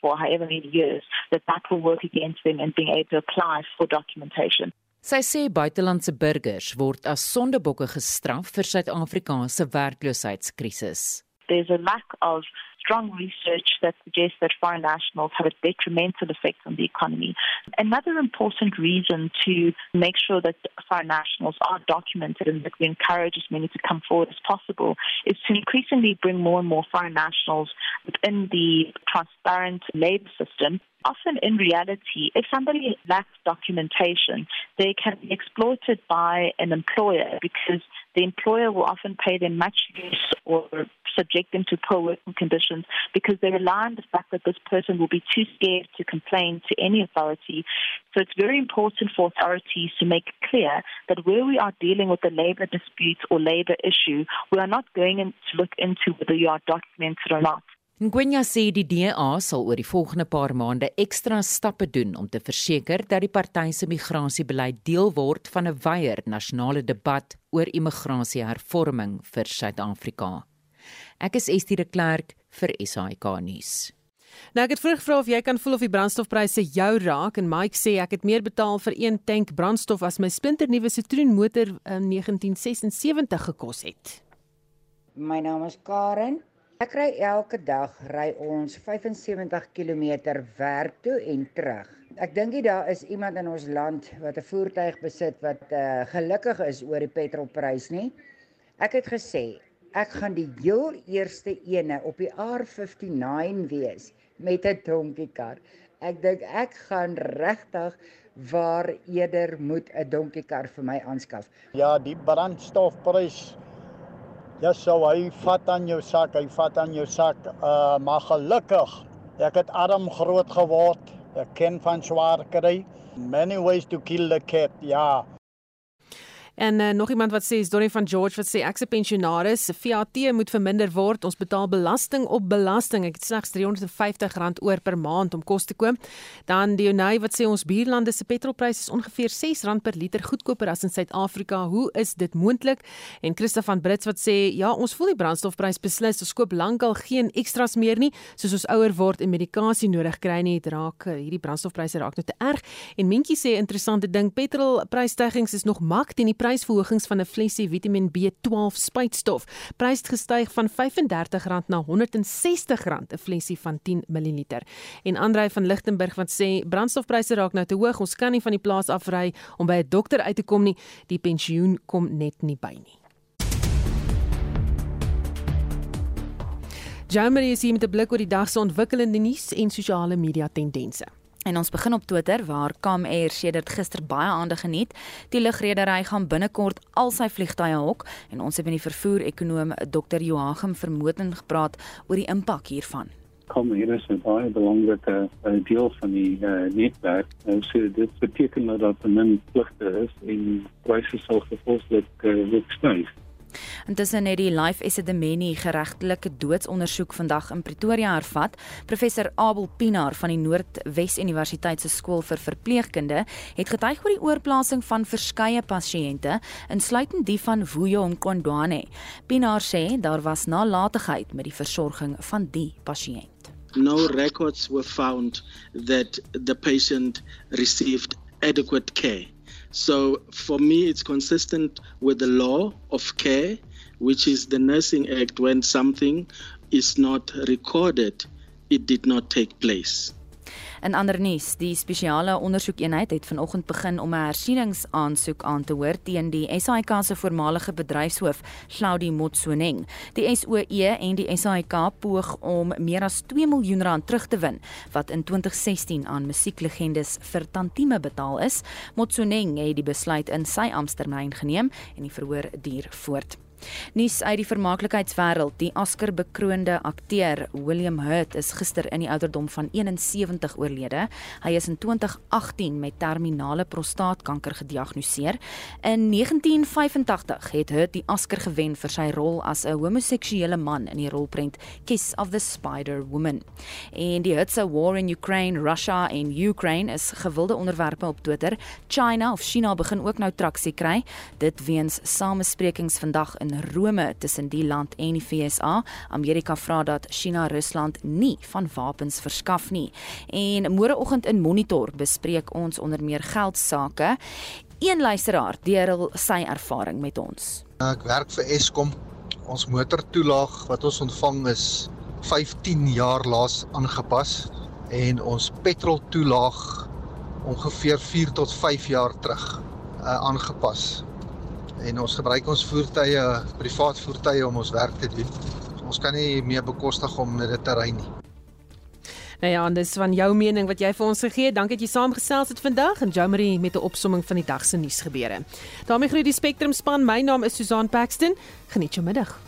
for however many years, that that will work against them and being able to apply for documentation. Sy sê buitelandse burgers word as sondebokke gestraf vir Suid-Afrika se werkloosheidskrisis. there's a lack of strong research that suggests that foreign nationals have a detrimental effect on the economy. Another important reason to make sure that foreign nationals are documented and that we encourage as many to come forward as possible is to increasingly bring more and more foreign nationals within the transparent labor system often in reality, if somebody lacks documentation, they can be exploited by an employer because the employer will often pay them much less or subject them to poor working conditions because they rely on the fact that this person will be too scared to complain to any authority. So it's very important for authorities to make clear that where we are dealing with a labor dispute or labor issue, we are not going in to look into whether you are documented or not. Ngwenya sê die DA sal oor die volgende paar maande ekstra stappe doen om te verseker dat die party se migrasiebeleid deel word van 'n wyeer nasionale debat oor immigrasiehervorming vir Suid-Afrika. Ek is Estie de Klerk vir SAK nuus. Nou ek het vroeg gevra of jy kan voel of die brandstofpryse jou raak en Mike sê ek het meer betaal vir een tank brandstof as my splinternuwe Citroen motor in 1976 gekos het. My naam is Karen Ek ry elke dag ry ons 75 km werk toe en terug. Ek dink nie daar is iemand in ons land wat 'n voertuig besit wat uh, gelukkig is oor die petrolprys nie. Ek het gesê ek gaan die heel eerste ene op die R59 wees met 'n donkiekar. Ek dink ek gaan regtig waar eerder moet 'n donkiekar vir my aanskaf. Ja, die brandstofprys Ja, so hy vat aan jou sak, hy vat aan jou sak. Uh maar gelukkig, ek het arm groot geword. Ek ken van swaar kry. Many ways to kill the cat. Ja, En uh, nog iemand wat sê is Donnie van George wat sê ek's 'n pensionaris, se VAT moet verminder word. Ons betaal belasting op belasting. Ek het slegs R350 oor per maand om kos te koop. Dan Dionay wat sê ons buurlande se petrolpryse is ongeveer R6 per liter goedkoper as in Suid-Afrika. Hoe is dit moontlik? En Christa van Brits wat sê ja, ons voel die brandstofprys beslis. Ons koop lankal geen ekstras meer nie, soos ons ouer word en medikasie nodig kry nie. Dit raak eh, hierdie brandstofpryse raak nou te erg. En Mentjie sê interessante ding, petrolprysstygings is nog mak teen die prysverhogings van 'n flesie Vitamiin B12 spuitstof. Prys het gestyg van R35 na R160 'n flesie van 10 ml. En Andrei van Lichtenburg wat sê brandstofpryse raak nou te hoog, ons kan nie van die plaas afry om by 'n dokter uit te kom nie. Die pensioen kom net nie by nie. Jamie is hier met 'n blik oor die dag se ontwikkelende nuus en sosiale media tendense. En ons begin op Twitter waar Cam Air sedert gister baie aandag geniet. Die lugredery gaan binnekort al sy vliegtye hok en ons het met die vervoer-ekonoom Dr. Joachim Vermoten gepraat oor die impak hiervan. Cam Air is 'n baie belangrike uh, deel van die uh, netwerk. Nou sê dit beteken dat daar 'n vlugte is en pryse sal gevolglik uh, styg. Intussen het die Life Esidimeni geregtelike doodsondersoek vandag in Pretoria hervat. Professor Abel Pinaar van die Noordwes Universiteit se skool vir verpleegkunde het getuig oor die oorplasing van verskeie pasiënte, insluitend die van Vuyo Mkondwane. Pinaar sê daar was nalatigheid met die versorging van die pasiënt. No records were found that the patient received adequate care. So for me, it's consistent with the law of care, which is the Nursing Act. When something is not recorded, it did not take place. In ander nuus, die spesiale ondersoekeenheid het vanoggend begin om 'n hersieningsaansoek aan te hoor teen die SAIK se voormalige bedryfshoof, Claudie Motsoneng. Die SOE en die SAIK poog om meer as 2 miljoen rand terug te win wat in 2016 aan musieklegendes vir tantieme betaal is. Motsoneng het die besluit in sy amptetermyn geneem en die verhoor duur voort. Nuus uit die vermaaklikheidswêreld. Die Oscar bekroonde akteur William Hurt is gister in die ouderdom van 71 oorlede. Hy is in 2018 met terminale prostaatkanker gediagnoseer. In 1985 het Hurt die Oscar gewen vir sy rol as 'n homoseksuele man in die rolprent Kiss of the Spider Woman. En die Hurt se war in Ukraine, Russia en Ukraine is gewilde onderwerpe op Twitter. China of China begin ook nou traksie kry. Dit weens samesprekings vandag in in Rome tussen die land en die FSA. Amerika vra dat China Rusland nie van wapens verskaf nie. En môreoggend in Monitor bespreek ons onder meer geldsaake. Een luisteraar deel sy ervaring met ons. Ek werk vir Eskom. Ons motortoelaag wat ons ontvang is 15 jaar laas aangepas en ons petroltoelaag ongeveer 4 tot 5 jaar terug uh, aangepas. En ons gebruik ons voertuie, privaat voertuie om ons werk te doen. Ons kan nie meer bekostig om met dit te ry nie. Nou ja, dis van jou mening wat jy vir ons gegee. Dankie dat jy saamgesels het vandag en Jomari met 'n opsomming van die dag se nuusgebeure. daarmee groet die Spectrum span. My naam is Susan Paxton. Geniet jou middag.